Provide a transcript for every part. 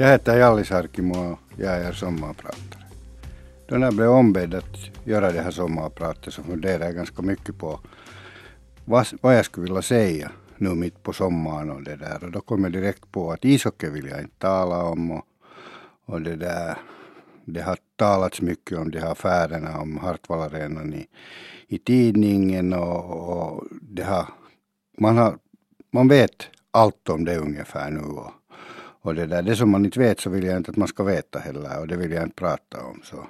Jag heter Jalli Sarkimo och jag är sommarpratare. Då när jag blev ombedd att göra det här sommarpratet så funderade jag ganska mycket på vad, vad jag skulle vilja säga nu mitt på sommaren och det där. Och då kom jag direkt på att ishockey vill jag inte tala om och, och det där. Det har talats mycket om de här affärerna om Hartwallarenan i, i tidningen och, och det har, man, har, man vet allt om det ungefär nu. Och, och det där, det som man inte vet så vill jag inte att man ska veta heller och det vill jag inte prata om. Så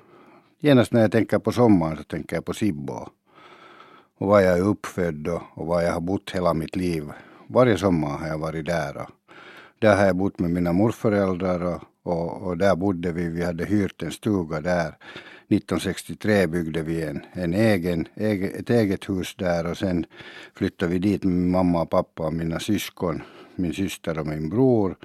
genast när jag tänker på sommaren så tänker jag på Sibbo och var jag är uppfödd och, och var jag har bott hela mitt liv. Varje sommar har jag varit där. Och där har jag bott med mina morföräldrar och, och, och, där bodde vi. Vi hade hyrt en stuga där. 1963 byggde vi en, en egen, egen, ett eget hus där och sen flyttade vi dit med min mamma och pappa och mina syskon, min syster och min bror.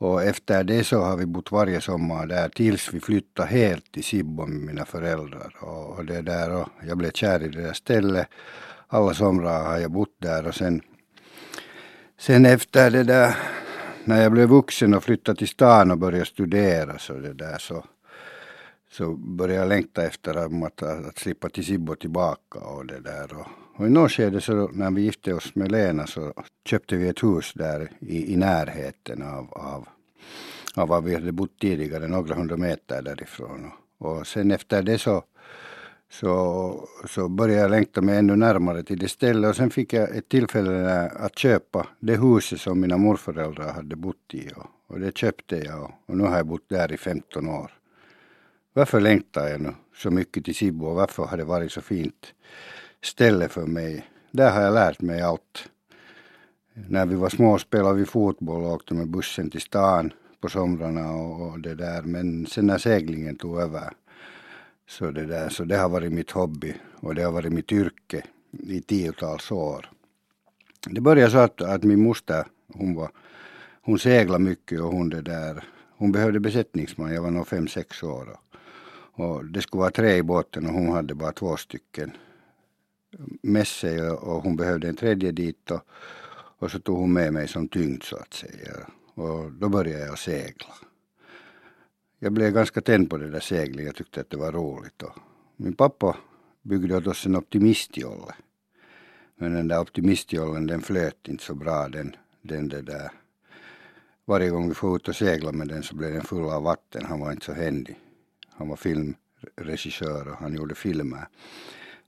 Och efter det så har vi bott varje sommar där tills vi flyttade helt till Sibbo med mina föräldrar. Och, och det där och jag blev kär i det där stället. Alla somrar har jag bott där och sen, sen efter det där när jag blev vuxen och flyttade till stan och började studera så det där så, så började jag längta efter att, att, att slippa till Sibbo tillbaka och det där. Och, och i något skede så när vi gifte oss med Lena så köpte vi ett hus där i, i närheten av, av, av var vi hade bott tidigare, några hundra meter därifrån. Och, och sen efter det så, så, så började jag längta mig ännu närmare till det stället och sen fick jag ett tillfälle att köpa det huset som mina morföräldrar hade bott i. Och, och det köpte jag och, och nu har jag bott där i 15 år. Varför längtar jag nu så mycket till Sibbo och varför har det varit så fint? ställe för mig. Där har jag lärt mig allt. När vi var små spelade vi fotboll och åkte med bussen till stan på somrarna och, och det där. Men sen när seglingen tog över så det, där, så det har varit mitt hobby och det har varit mitt yrke i tiotals år. Det började så att, att min moster, hon, var, hon seglade mycket och hon det där, hon behövde besättningsman, jag var nog fem, sex år. Och, det skulle vara tre i båten och hon hade bara två stycken med sig och hon behövde en tredje dit och, och så tog hon med mig som tyngd så att säga. Och då började jag segla. Jag blev ganska tänd på det där seglet, jag tyckte att det var roligt. Och min pappa byggde åt oss en optimistjolle. Men den där optimistjollen den flöt inte så bra. Den, den det där. Varje gång vi får ut och segla med den så blev den full av vatten. Han var inte så händig. Han var filmregissör och han gjorde filmer.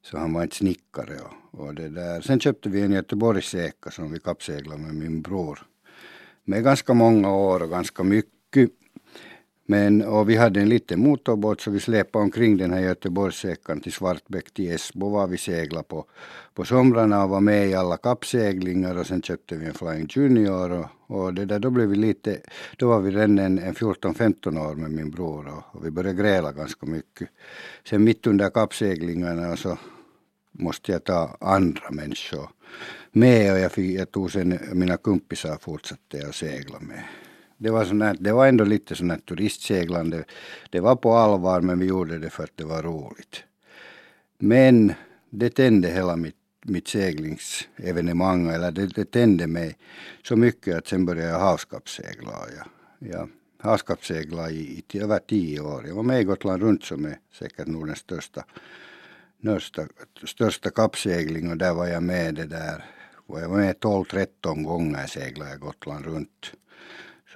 Så han var inte snickare och, och det där. Sen köpte vi en Göteborgseka som vi kappseglade med min bror. Med ganska många år och ganska mycket. Men, och vi hade en liten motorbåt så vi släpade omkring den här Göteborgsäckan till Svartbäck till Esbo var vi seglade på, på somrarna och var med i alla kappseglingar och sen köpte vi en Flying Junior och, och det där, då blev vi lite, då var vi redan en, en 14-15 år med min bror och, och, vi började gräla ganska mycket. Sen mitt under kappseglingarna så måste jag ta andra människor med och jag, fick, jag tog sen mina kompisar fortsatte jag segla med. Det var, sånt det var ändå lite sånt här turistseglande. Det var på allvar men vi gjorde det för att det var roligt. Men det tände hela mitt, mitt seglingsevenemang, eller det, det tände mig så mycket att sen började jag havskappssegla. Jag, jag havskappssegla i, i över tio år. Jag var med i Gotland runt som är säkert Nordens största, största, största kappsegling och där var jag med det där. Jag var med 12-13 gånger seglade jag Gotland runt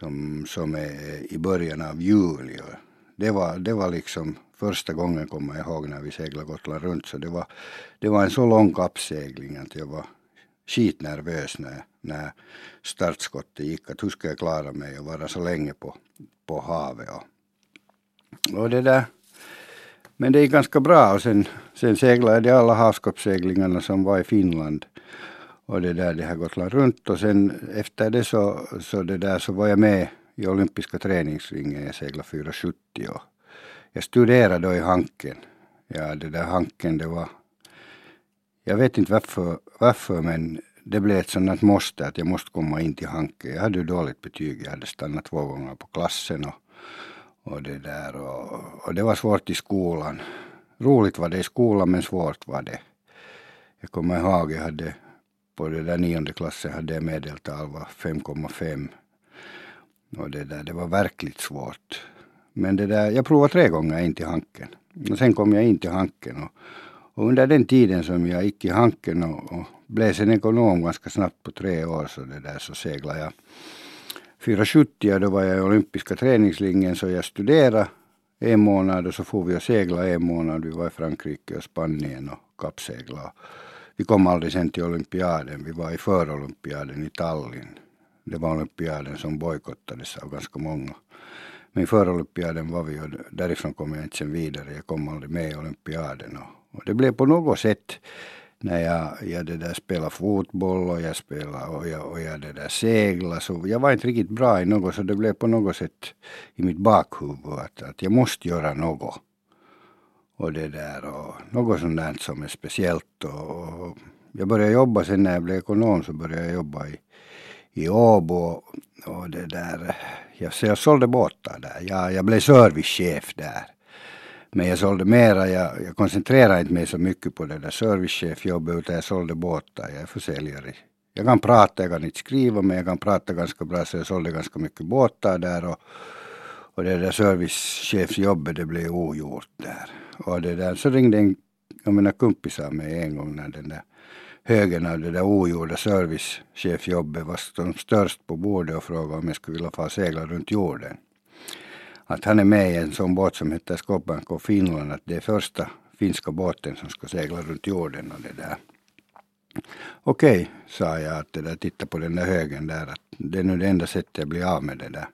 som, som är i början av juli. Det var, det var liksom första gången kommer jag ihåg när vi seglade Gotland runt så det var, det var en så lång kappsegling att jag var skitnervös när, när startskottet gick att hur ska jag klara mig och vara så länge på, på havet. Och, och det där men det gick ganska bra och sen, sen seglade jag alla havskappsseglingarna som var i Finland och det där, det har Gotland runt och sen efter det så, så, det där, så var jag med i olympiska träningsringen. Jag seglade 470 och jag studerade då i Hanken. Ja, det där Hanken det var... Jag vet inte varför, varför men det blev ett sånt måste att jag måste komma in till Hanken. Jag hade ju dåligt betyg. Jag hade stannat två gånger på klassen och, och det där och, och det var svårt i skolan. Roligt var det i skolan men svårt var det. Jag kommer ihåg jag hade på det där nionde klassen hade jag medeltal var 5,5. Och det, där, det var verkligt svårt. Men det där, jag provade tre gånger in till Hanken. Och sen kom jag in till Hanken. Och, och under den tiden som jag gick i Hanken och, och blev sen ekonom ganska snabbt på tre år så, det där, så seglade jag 470 då var jag i olympiska träningslinjen så jag studerade en månad och så får vi och segla en månad. Vi var i Frankrike och Spanien och kappseglade. Vi kom aldrig sen till olympiaden. Vi var i förolympiaden i Tallinn. Det var olympiaden som bojkottades av ganska många. Men före olympiaden var vi och därifrån kom jag inte sen vidare. Jag kom aldrig med i olympiaden. Och, och det blev på något sätt när jag, jag det där spelade fotboll och jag spelade och jag, och jag det där seglade så jag var inte riktigt bra i något så det blev på något sätt i mitt bakhuvud att, att jag måste göra något. Och det där och något sånt där som är speciellt och, och jag började jobba sen när jag blev ekonom så började jag jobba i, i Åbo och det där, jag, så jag sålde båtar där. Jag, jag blev servicechef där. Men jag sålde mera, jag, jag koncentrerade inte mig så mycket på det där servicechefjobbet utan jag sålde båtar, jag är försäljare. Jag kan prata, jag kan inte skriva men jag kan prata ganska bra så jag sålde ganska mycket båtar där och, och det där servicechefsjobbet det blev ogjort där. Och det där, så ringde en av mina kompisar mig en gång när den där högen av det där ogjorda servicechefjobbet var som störst på bordet och frågade om jag skulle vilja få segla runt jorden att han är med i en sån båt som heter Skåpanko och Finland, att det är första finska båten som ska segla runt jorden och det där. Okej, okay, sa jag att det där, titta på den där högen där, att det är nu det enda sättet jag blir av med det där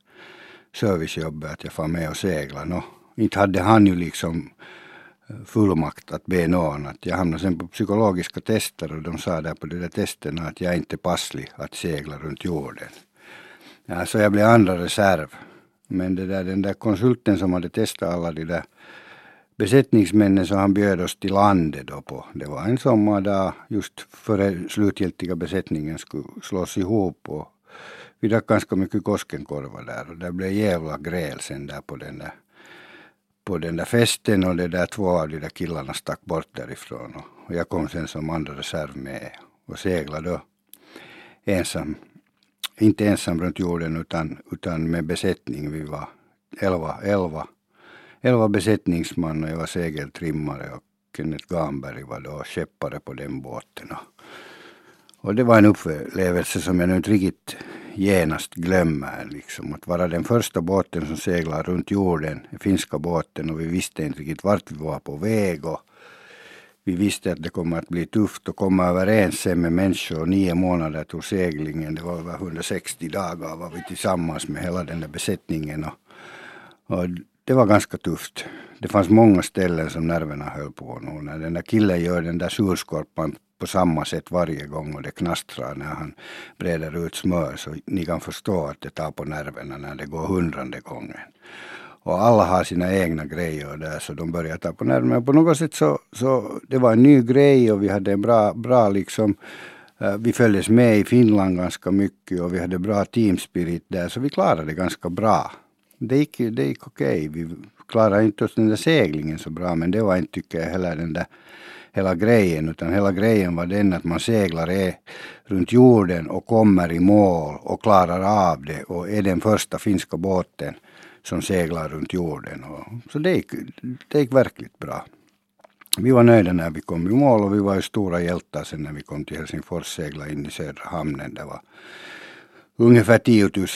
servicejobbet, att jag får med och segla. Nå, inte hade han ju liksom fullmakt att be någon. Att jag hamnade sen på psykologiska tester och de sa där på de där testerna att jag inte passlig att segla runt jorden. Ja, så jag blev andra reserv men det där, den där konsulten som hade testat alla de där besättningsmännen så han bjöd oss till landet då på, det var en sommardag just före slutgiltiga besättningen skulle slås ihop och vi drack ganska mycket Koskenkorva där och det blev jävla gräl sen där på den där på den där festen och det där två av de där killarna stack bort därifrån och jag kom sen som andra reserv med och seglade då ensam inte ensam runt jorden utan, utan med besättning. Vi var elva, elva, elva besättningsman och jag var segeltrimmare och Kenneth Gamberg var då skeppare på den båten. Och och det var en upplevelse som jag nu inte riktigt genast glömmer. Liksom. Att vara den första båten som seglar runt jorden, den finska båten och vi visste inte riktigt vart vi var på väg. Och vi visste att det kommer att bli tufft att komma överens med människor. Nio månader tog seglingen. Det var över 160 dagar var vi tillsammans med hela den där besättningen. Och, och det var ganska tufft. Det fanns många ställen som nerverna höll på nu. När den där killen gör den där surskorpan på samma sätt varje gång och det knastrar när han breder ut smör så ni kan förstå att det tar på nerverna när det går hundrade gången. Och alla har sina egna grejer där så de börjar ta på nerverna. På något sätt så, så det var en ny grej och vi hade en bra, bra liksom eh, vi följdes med i Finland ganska mycket och vi hade bra teamspirit där så vi klarade det ganska bra. Det gick, det gick okej. Okay. Vi klarade inte oss den där seglingen så bra men det var inte tycker jag heller den där hela grejen utan hela grejen var den att man seglar e runt jorden och kommer i mål och klarar av det och är den första finska båten som seglar runt jorden. Och, så det gick, det gick verkligt bra. Vi var nöjda när vi kom i mål och vi var ju stora hjältar sen när vi kom till Helsingfors segla in i södra hamnen. Det var ungefär 10 000,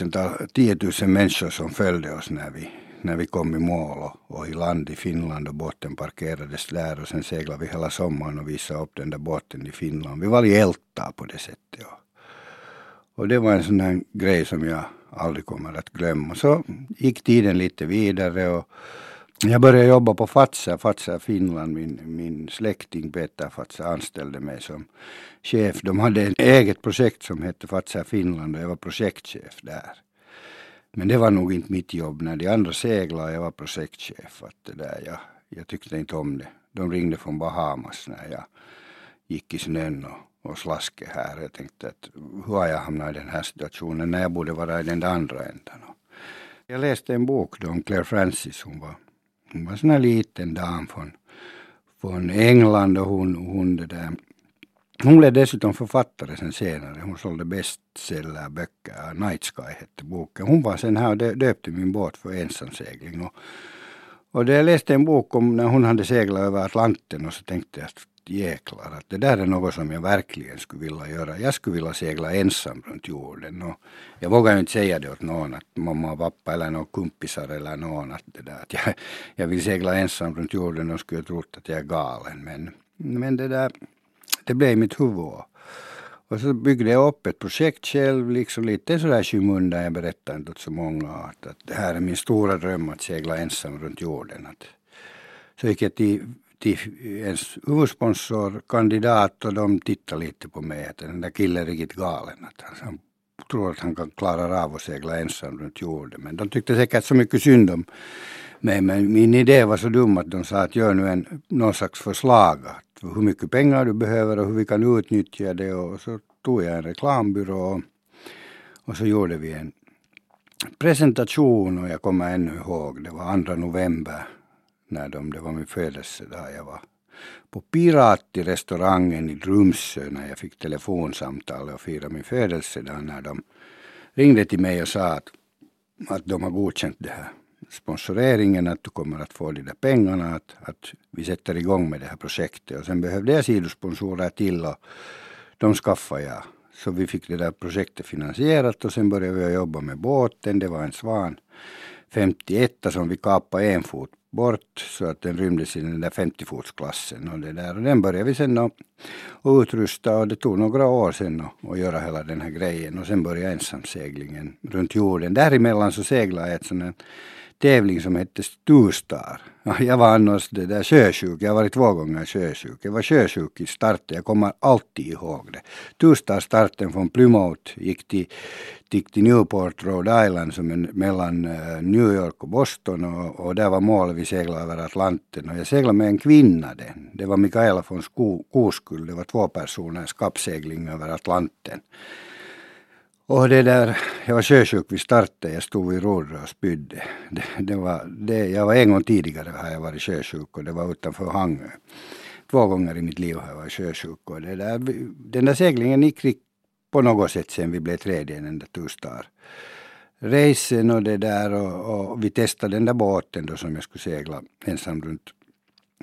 10 000 människor som följde oss när vi, när vi kom i mål och, och i land i Finland och båten parkerades där och sen seglade vi hela sommaren och visade upp den där båten i Finland. Vi var hjältar på det sättet. Och, och det var en sån här grej som jag aldrig kommer att glömma. Så gick tiden lite vidare och jag började jobba på Fatsa, Fatsa Finland. Min, min släkting Peter Fatsa anställde mig som chef. De hade ett eget projekt som hette Fatsa Finland och jag var projektchef där. Men det var nog inte mitt jobb. När de andra seglade jag var projektchef. Att det där, jag, jag tyckte inte om det. De ringde från Bahamas när jag gick i snön och och slaske här. Jag tänkte att hur har jag hamnat i den här situationen när jag borde vara i den andra änden. Jag läste en bok då om Claire Francis. Hon var, hon var en sån här liten dam från, från England och hon, hon det där, hon blev dessutom författare sen senare. Hon sålde bestsellerböcker. Night Sky hette boken. Hon var sen här och döpte min båt för ensamsegling. Och, och det jag läste en bok om när hon hade seglat över Atlanten och så tänkte jag att jäklar att det där är något som jag verkligen skulle vilja göra. Jag skulle vilja segla ensam runt jorden. Och jag vågar ju inte säga det åt någon att mamma och pappa eller några kompisar eller någon att det där att jag, jag vill segla ensam runt jorden och skulle trott att jag är galen. Men, men det där det blev mitt huvud. Och så byggde jag upp ett projekt själv, liksom lite sådär skymundan. Jag berättade inte åt så många att, att det här är min stora dröm att segla ensam runt jorden. Att, så gick jag till, till ens huvudsponsor, kandidat och de tittade lite på mig att den där killen är riktigt galen. Att han, han tror att han kan klara av att segla ensam runt jorden. Men de tyckte säkert så mycket synd om mig. Men min idé var så dum att de sa att gör nu en, någon slags förslag hur mycket pengar du behöver och hur vi kan utnyttja det. Och så tog jag en reklambyrå och så gjorde vi en presentation. Och jag kommer ännu ihåg, det var 2 november när de, det var min födelsedag. Jag var på Pirat i restaurangen i Drumsö när jag fick telefonsamtal och firade min födelsedag när de ringde till mig och sa att, att de har godkänt det här sponsoreringen, att du kommer att få de där pengarna, att, att vi sätter igång med det här projektet. Och sen behövde jag sidosponsorer till och de skaffade jag. Så vi fick det där projektet finansierat och sen började vi jobba med båten. Det var en Svan 51 som vi kapade en fot bort så att den rymdes i den där 50-fotsklassen. Och, det där. och den började vi sen att utrusta och det tog några år sen att, att göra hela den här grejen. Och sen började ensamseglingen runt jorden. Däremellan så seglade jag ett sånt tävling som hette Sturstar. Jag var annars det där sjösjuk, jag har varit två gånger sjösjuk. Jag var sjösjuk i starten, jag kommer alltid ihåg det. Turstar-starten från Plymouth gick till, gick till Newport, Rhode Island som är mellan eh, New York och Boston och, och där var målet vi seglade över Atlanten och jag seglade med en kvinna den. Det var Mikaela von Koskull, det var två personers kappsegling över Atlanten. Och det där, jag var sjösjuk vid starten, jag stod vid rodret och spydde. Det, det var, det, jag var en gång tidigare har jag varit sjösjuk och det var utanför Hangö. Två gånger i mitt liv har jag varit sjösjuk och det där, den där seglingen gick på något sätt sen vi blev tredje den där Tustar. Racen och det där och, och, vi testade den där båten då som jag skulle segla ensam runt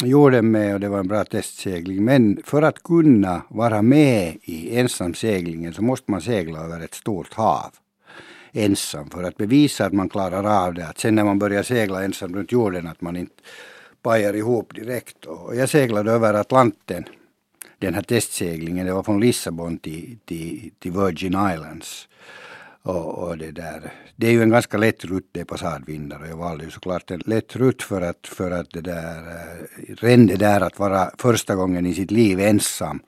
jorden med och det var en bra testsegling. Men för att kunna vara med i ensamseglingen så måste man segla över ett stort hav ensam för att bevisa att man klarar av det. Att sen när man börjar segla ensam runt jorden att man inte pajar ihop direkt. Och jag seglade över Atlanten den här testseglingen. Det var från Lissabon till, till, till Virgin Islands. Och, och, det där. Det är ju en ganska lätt rutt, det är passadvindar och jag valde ju såklart en lätt rutt för att, för att det där, eh, äh, redan det där att vara första gången i sitt liv ensam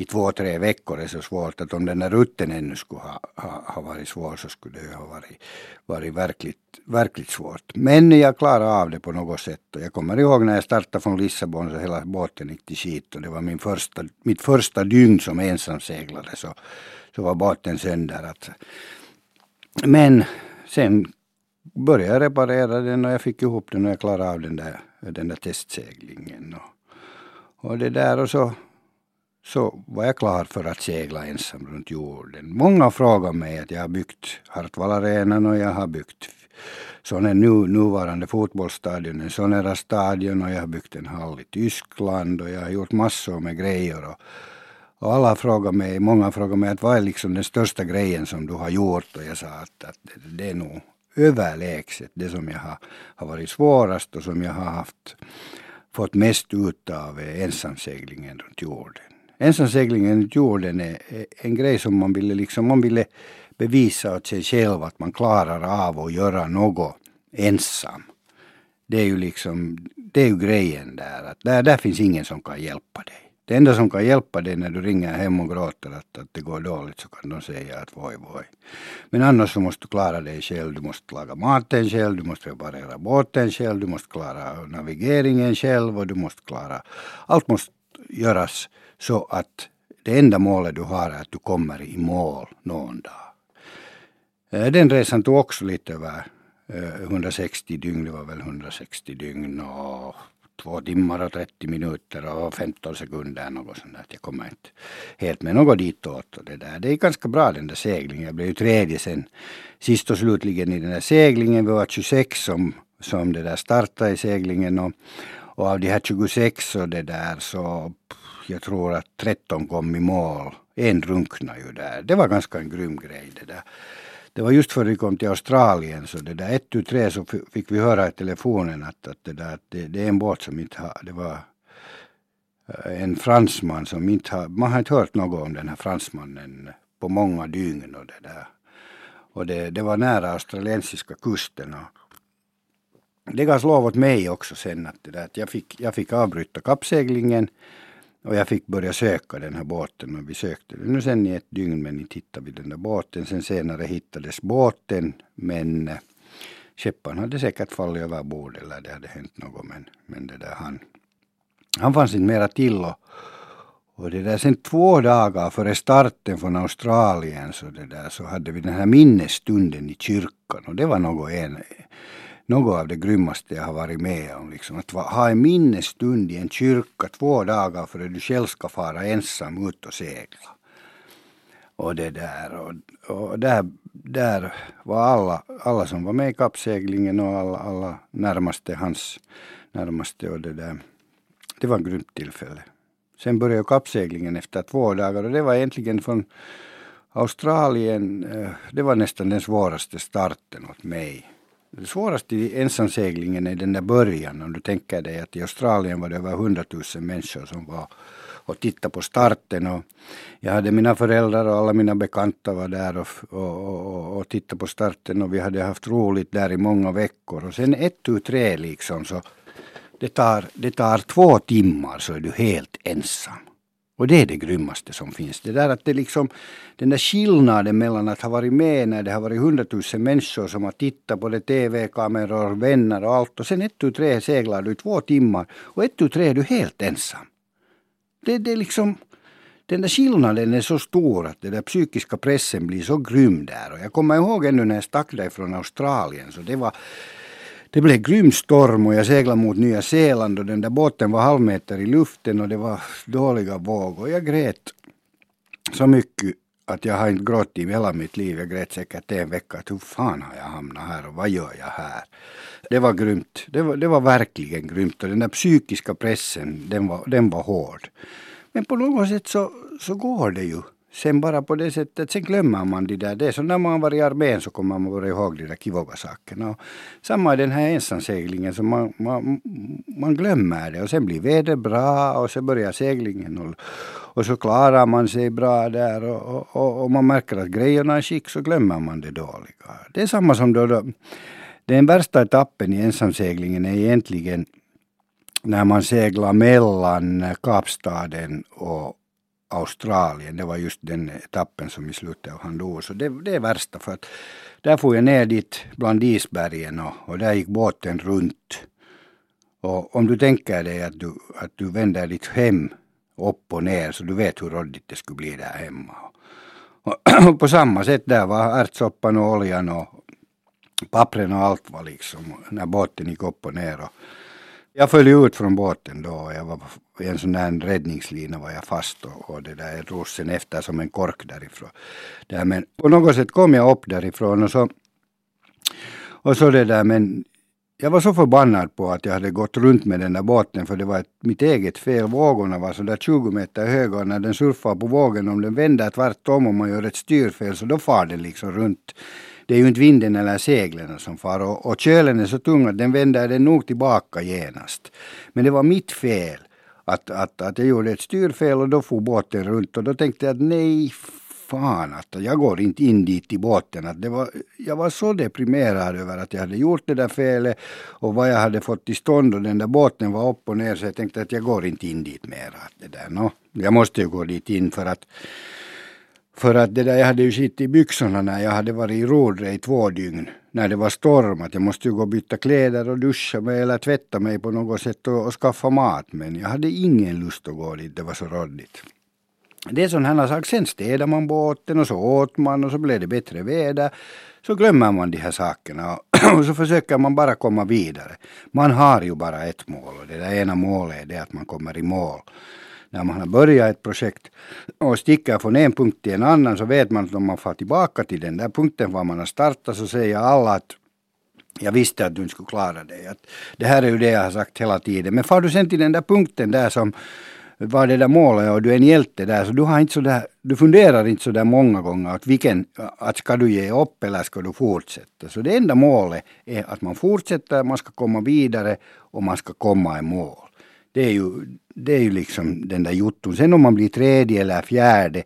i två, tre veckor är så svårt att om den där rutten ännu skulle ha, ha, ha varit svår så skulle det ha varit, varit verkligt, verkligt svårt. Men jag klarade av det på något sätt och jag kommer ihåg när jag startade från Lissabon så hela båten gick till skit och det var min första, mitt första dygn som ensamseglare så, så var båten sönder. Att, men sen började jag reparera den och jag fick ihop den och jag klarade av den där, den där testseglingen. Och, och det där och så, så var jag klar för att segla ensam runt jorden. Många frågar mig att jag har byggt Hartwallarenan och jag har byggt sådana nu, nuvarande fotbollsstadion, en Sonera stadion och jag har byggt en hall i Tyskland och jag har gjort massor med grejer. Och, och alla frågar mig, många frågar mig att vad är liksom den största grejen som du har gjort? Och jag sa att, att det är nog överlägset det som jag har, har varit svårast och som jag har haft, fått mest ut av är ensamseglingen runt jorden. Ensamseglingen runt jorden är en grej som man ville, liksom, man ville bevisa åt sig själv att man klarar av att göra något ensam. Det är ju liksom, det är ju grejen där, att där, där finns ingen som kan hjälpa dig. Det enda som kan hjälpa dig när du ringer hem och gråter att, att det går dåligt så kan de säga att voj voj. Men annars så måste du klara dig själv. Du måste laga maten själv, du måste reparera båten själv, du måste klara navigeringen själv och du måste klara... Allt måste göras så att det enda målet du har är att du kommer i mål någon dag. Eh, den resan tog också lite över eh, 160 dygn, det var väl 160 dygn och två timmar och 30 minuter och 15 sekunder något sånt där. Jag kommer inte helt med något ditåt. Och det, där. det är ganska bra den där seglingen. Jag blev ju tredje sen sist och slutligen i den där seglingen. Vi var 26 som, som det där startade i seglingen och, och av de här 26 och det där så jag tror att 13 kom i mål. En drunknade ju där. Det var ganska en grym grej det där. Det var just före vi kom till Australien så det där ett tu tre så fick vi höra i telefonen att, att, det, där, att det, det är en båt som inte har, det var eh, en fransman som inte har, man har inte hört något om den här fransmannen på många dygn och det där. Och det, det var nära australiensiska kusten och det gavs lov åt mig också sen att, det där, att jag, fick, jag fick avbryta kappseglingen och jag fick börja söka den här båten och vi sökte den nu sen i ett dygn men inte hittade vi den där båten. Sen senare hittades båten men eh, skepparen hade säkert fallit över bord eller det hade hänt något men, men det där han, han fanns inte mera till och, och det där sen två dagar före starten från Australien så det där så hade vi den här minnesstunden i kyrkan och det var något en, något av det grymmaste jag har varit med om. Liksom. Att ha en minnesstund i en kyrka två dagar före du själv ska fara ensam ut och segla. Och det där, och, och där, där var alla, alla som var med i kappseglingen och alla, alla närmaste hans närmaste och det där. Det var ett grymt tillfälle. Sen började kappseglingen efter två dagar och det var egentligen från Australien, eh, det var nästan den svåraste starten åt mig. Det svåraste i ensamseglingen är den där början. Om du tänker dig att i Australien var det över 100 000 människor som var och tittade på starten. Och jag hade mina föräldrar och alla mina bekanta var där och, och, och, och tittade på starten och vi hade haft roligt där i många veckor. Och sen ett, tu, tre liksom så det tar, det tar två timmar så är du helt ensam. Och det är det grymmaste som finns. Det där att det liksom, den där skillnaden mellan att ha varit med när det har varit hundratusen människor som har tittat på det, tv-kameror, vänner och allt. Och sen ett tu tre seglar du i två timmar och ett tu tre är du helt ensam. Det, det är liksom, den där skillnaden är så stor att den där psykiska pressen blir så grym där. Och jag kommer ihåg ännu när jag stack därifrån Australien. Så det var det blev grym storm och jag seglade mot Nya Zeeland och den där båten var halvmeter i luften och det var dåliga vågor. Jag grät så mycket att jag har inte gråtit i hela mitt liv. Jag grät säkert en vecka. Att hur fan har jag hamnat här och vad gör jag här? Det var grymt. Det var, det var verkligen grymt och den där psykiska pressen den var, den var hård. Men på något sätt så, så går det ju. Sen bara på det sättet, sen glömmer man det där. Det är som när man var i armén så kommer man bara ihåg de där Kivoga-sakerna. samma i den här ensamseglingen, så man, man, man glömmer det och sen blir vädret bra och så börjar seglingen och, och så klarar man sig bra där och, och, och man märker att grejerna är skick så glömmer man det dåliga. Det är samma som då, då den värsta etappen i ensamseglingen är egentligen när man seglar mellan Kapstaden och Australien. Det var just den etappen som i slutet av han dog. Så det, det är värsta för att där får jag ner dit bland isbergen och, och där gick båten runt. Och om du tänker dig att du, att du vänder ditt hem upp och ner så du vet hur råddigt det skulle bli där hemma. Och, och på samma sätt där var ärtsoppan och oljan och pappren och allt var liksom när båten gick upp och ner. Och, jag föll ut från båten då. Jag var i en sån där räddningslina var jag fast och, och det där jag drog sen efter som en kork därifrån. Där, men på något sätt kom jag upp därifrån och så och så det där men jag var så förbannad på att jag hade gått runt med den där båten för det var ett, mitt eget fel. Vågorna var så där 20 meter höga och när den surfar på vågen om den vänder tvärtom och man gör ett styrfel så då far den liksom runt det är ju inte vinden eller seglen som far och, och kölen är så tung att den vänder den nog tillbaka genast. Men det var mitt fel att, att, att jag gjorde ett styrfel och då for båten runt och då tänkte jag att nej fan att jag går inte in dit i båten. Att det var, jag var så deprimerad över att jag hade gjort det där felet och vad jag hade fått till stånd och den där båten var upp och ner så jag tänkte att jag går inte in dit mera. Det där, no. Jag måste ju gå dit in för att för att det där, jag hade ju skit i byxorna när jag hade varit i Rodre i två dygn. När det var storm, att jag måste ju gå och byta kläder och duscha mig eller tvätta mig på något sätt och, och skaffa mat. Men jag hade ingen lust att gå dit, det var så råddigt. Det är sådana här sak. Sen städade man båten och så åt man och så blev det bättre väder. Så glömmer man de här sakerna och så försöker man bara komma vidare. Man har ju bara ett mål och det där ena målet är det att man kommer i mål. När man har börjat ett projekt och sticker från en punkt till en annan så vet man att om man får tillbaka till den där punkten var man har startat så säger alla att jag visste att du inte skulle klara det. Att det här är ju det jag har sagt hela tiden. Men far du sen till den där punkten där som var det där målet och du är en hjälte där så du har inte så där, du funderar inte så där många gånger att vilken, att ska du ge upp eller ska du fortsätta. Så det enda målet är att man fortsätter, man ska komma vidare och man ska komma i mål. Det är ju, det är ju liksom den där jotton. Sen om man blir tredje eller fjärde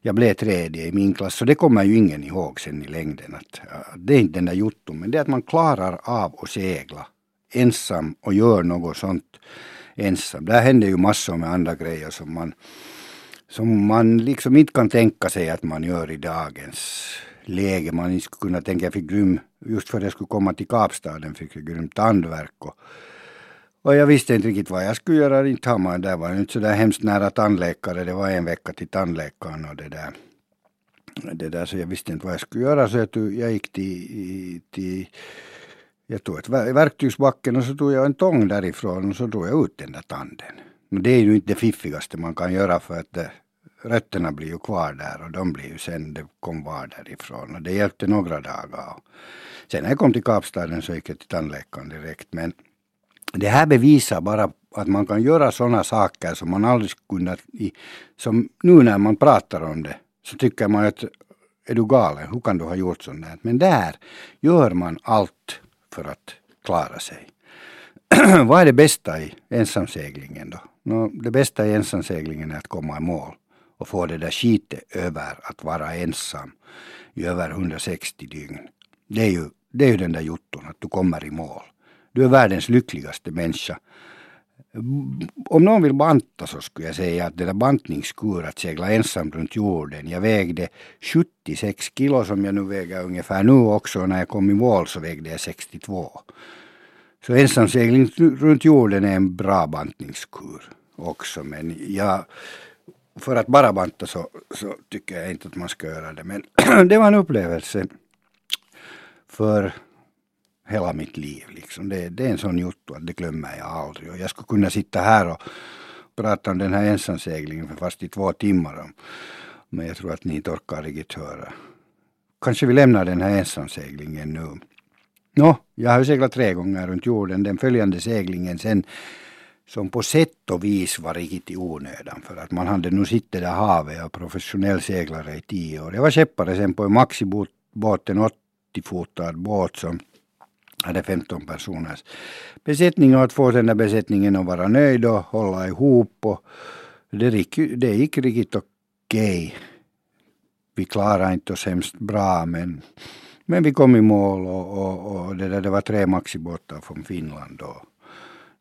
jag blev tredje i min klass, så det kommer ju ingen ihåg sen i längden. Att, det är inte den där jotton, men det är att man klarar av att segla ensam och gör något sånt ensam. Där händer ju massor med andra grejer som man, som man liksom inte kan tänka sig att man gör i dagens läge. Man inte skulle kunna tänka, jag fick grym, just för att jag skulle komma till Kapstaden fick jag grymt tandvärk och och jag visste inte riktigt vad jag skulle göra. Inte har man, där var inte så där hemskt nära tandläkare. Det var en vecka till tandläkaren och det där. Det där så jag visste inte vad jag skulle göra så jag, tog, jag gick till, till jag tog ett verktygsbacken och så tog jag en tång därifrån och så drog jag ut den där tanden. Men det är ju inte det fiffigaste man kan göra för att det, rötterna blir ju kvar där och de blir ju sen, det kom var därifrån och det hjälpte några dagar. Sen när jag kom till Kapstaden så gick jag till tandläkaren direkt men det här bevisar bara att man kan göra sådana saker som man aldrig kunnat, som nu när man pratar om det, så tycker man att är du galen, hur kan du ha gjort sånt där? Men där gör man allt för att klara sig. Vad är det bästa i ensamseglingen då? No, det bästa i ensamseglingen är att komma i mål och få det där skitet över att vara ensam i över 160 dygn. Det är ju, det är ju den där jotton, att du kommer i mål. Du är världens lyckligaste människa. Om någon vill banta så skulle jag säga att det där bantningskur att segla ensam runt jorden. Jag vägde 76 kilo som jag nu väger ungefär nu också. När jag kom i mål så vägde jag 62. Så ensamsegling runt jorden är en bra bantningskur också. Men jag, för att bara banta så, så tycker jag inte att man ska göra det. Men det var en upplevelse för hela mitt liv. Liksom. Det, det är en sån jotto att det glömmer jag aldrig. Och jag skulle kunna sitta här och prata om den här ensamseglingen fast i två timmar. Men jag tror att ni inte orkar riktigt höra. Kanske vi lämnar den här ensamseglingen nu. Nå, jag har seglat tre gånger runt jorden. Den följande seglingen sen som på sätt och vis var riktigt i onödan för att man hade nu suttit där havet och professionell seglare i tio år. Jag var skeppare sen på en maxibåt, en 80-fotad båt som hade 15 personers besättning och att få den där besättningen att vara nöjd och hålla ihop. Och det, gick, det gick riktigt okej. Okay. Vi klarade inte oss hemskt bra men, men vi kom i mål och, och, och det, där, det var tre maxibåtar från Finland. Och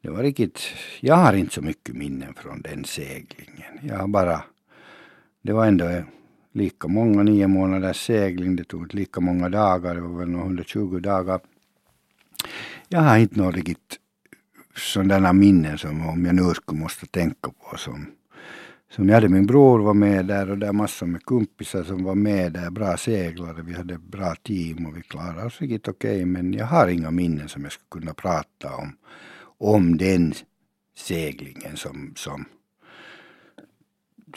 det var riktigt, jag har inte så mycket minnen från den seglingen. Jag har bara, det var ändå lika många nio månaders segling, det tog inte lika många dagar, det var väl 120 dagar jag har inte några riktigt sådana minnen som om jag nu skulle måste tänka på som som jag hade min bror var med där och där massor med kompisar som var med där, bra seglare, vi hade bra team och vi klarade oss riktigt okej okay, men jag har inga minnen som jag skulle kunna prata om, om den seglingen som, som,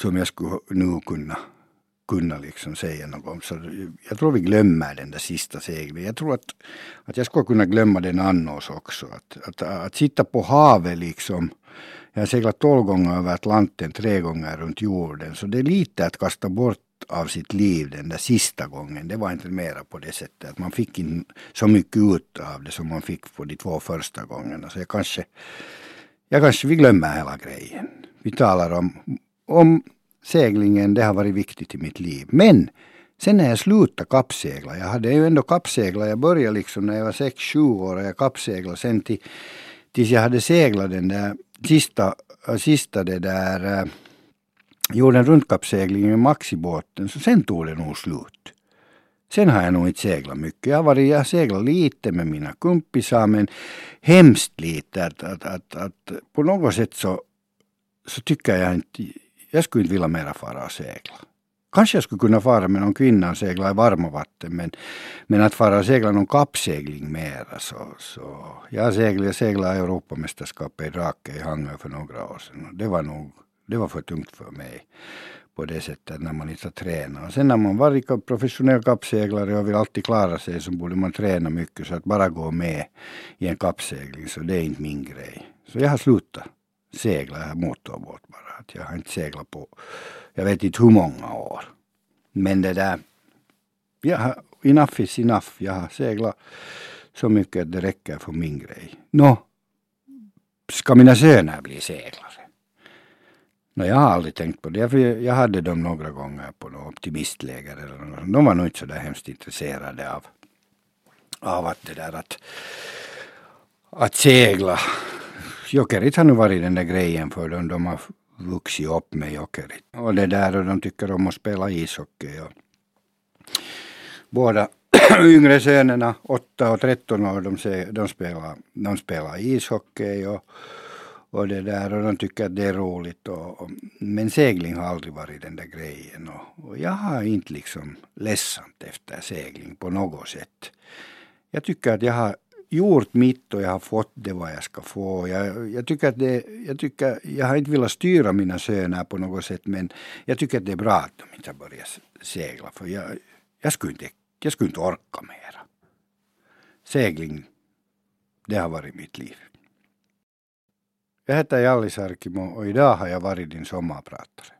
som jag skulle nu kunna kunna liksom säga något. Så jag tror vi glömmer den där sista seglingen. Jag tror att, att jag skulle kunna glömma den annars också. Att, att, att sitta på havet liksom. Jag har seglat tolv gånger över Atlanten, tre gånger runt jorden. Så det är lite att kasta bort av sitt liv den där sista gången. Det var inte mera på det sättet. Att man fick inte så mycket ut av det som man fick på de två första gångerna. Så jag kanske, jag kanske vi glömmer hela grejen. Vi talar om, om seglingen, det har varit viktigt i mitt liv. Men sen när jag slutade kappsegla, jag hade ju ändå kappseglat, jag började liksom när jag var 6-7 år och jag kappseglade sen till, tills jag hade seglat den där sista, äh, sista det där äh, gjorde en rundkappsegling med maxibåten, så sen tog det nog slut. Sen har jag nog inte seglat mycket. Jag har, varit, jag seglat lite med mina kompisar men hemskt lite. Att, att, att, att på något sätt så, så tycker jag inte jag skulle inte vilja mera fara och segla. Kanske jag skulle kunna fara med någon kvinna och segla i varma vatten men, men att fara och segla någon kappsegling mera så, så jag seglade, seglade Europamästerskapet i Drake i Hangö för några år sedan och det var nog det var för tungt för mig på det sättet när man inte tränar. Och sen när man varit professionell kappseglare och vill alltid klara sig så borde man träna mycket så att bara gå med i en kappsegling så det är inte min grej. Så jag har slutat segla, jag har motorbåt bara. Jag har inte seglat på jag vet inte hur många år. Men det där, jag har, enough is enough. Jag har seglat så mycket att det räcker för min grej. Nå, ska mina söner bli seglare? Nå, jag har aldrig tänkt på det. För jag hade dem några gånger på något optimistläger. Eller något. De var nog inte så där hemskt intresserade av, av att det där att, att segla. Jokerit har nu varit den där grejen för dem. De har vuxit upp med Jokerit. Och det där och de tycker om att spela ishockey. Och båda yngre sönerna, 8 och 13 år, de, de, spelar, de spelar ishockey. Och, och det där och de tycker att det är roligt. Och, och, men segling har aldrig varit den där grejen. Och, och jag har inte liksom ledsamt efter segling på något sätt. Jag tycker att jag har gjort mitt och jag har fått det vad jag ska få. Jag, jag, tycker att det, jag, tycker, jag har inte velat styra mina söner på något sätt men jag tycker att det är bra att de inte har börjat segla för jag, jag, skulle, inte, jag skulle inte orka mera. Segling, det har varit mitt liv. Jag heter Jallis Arkimo och idag har jag varit din sommarpratare.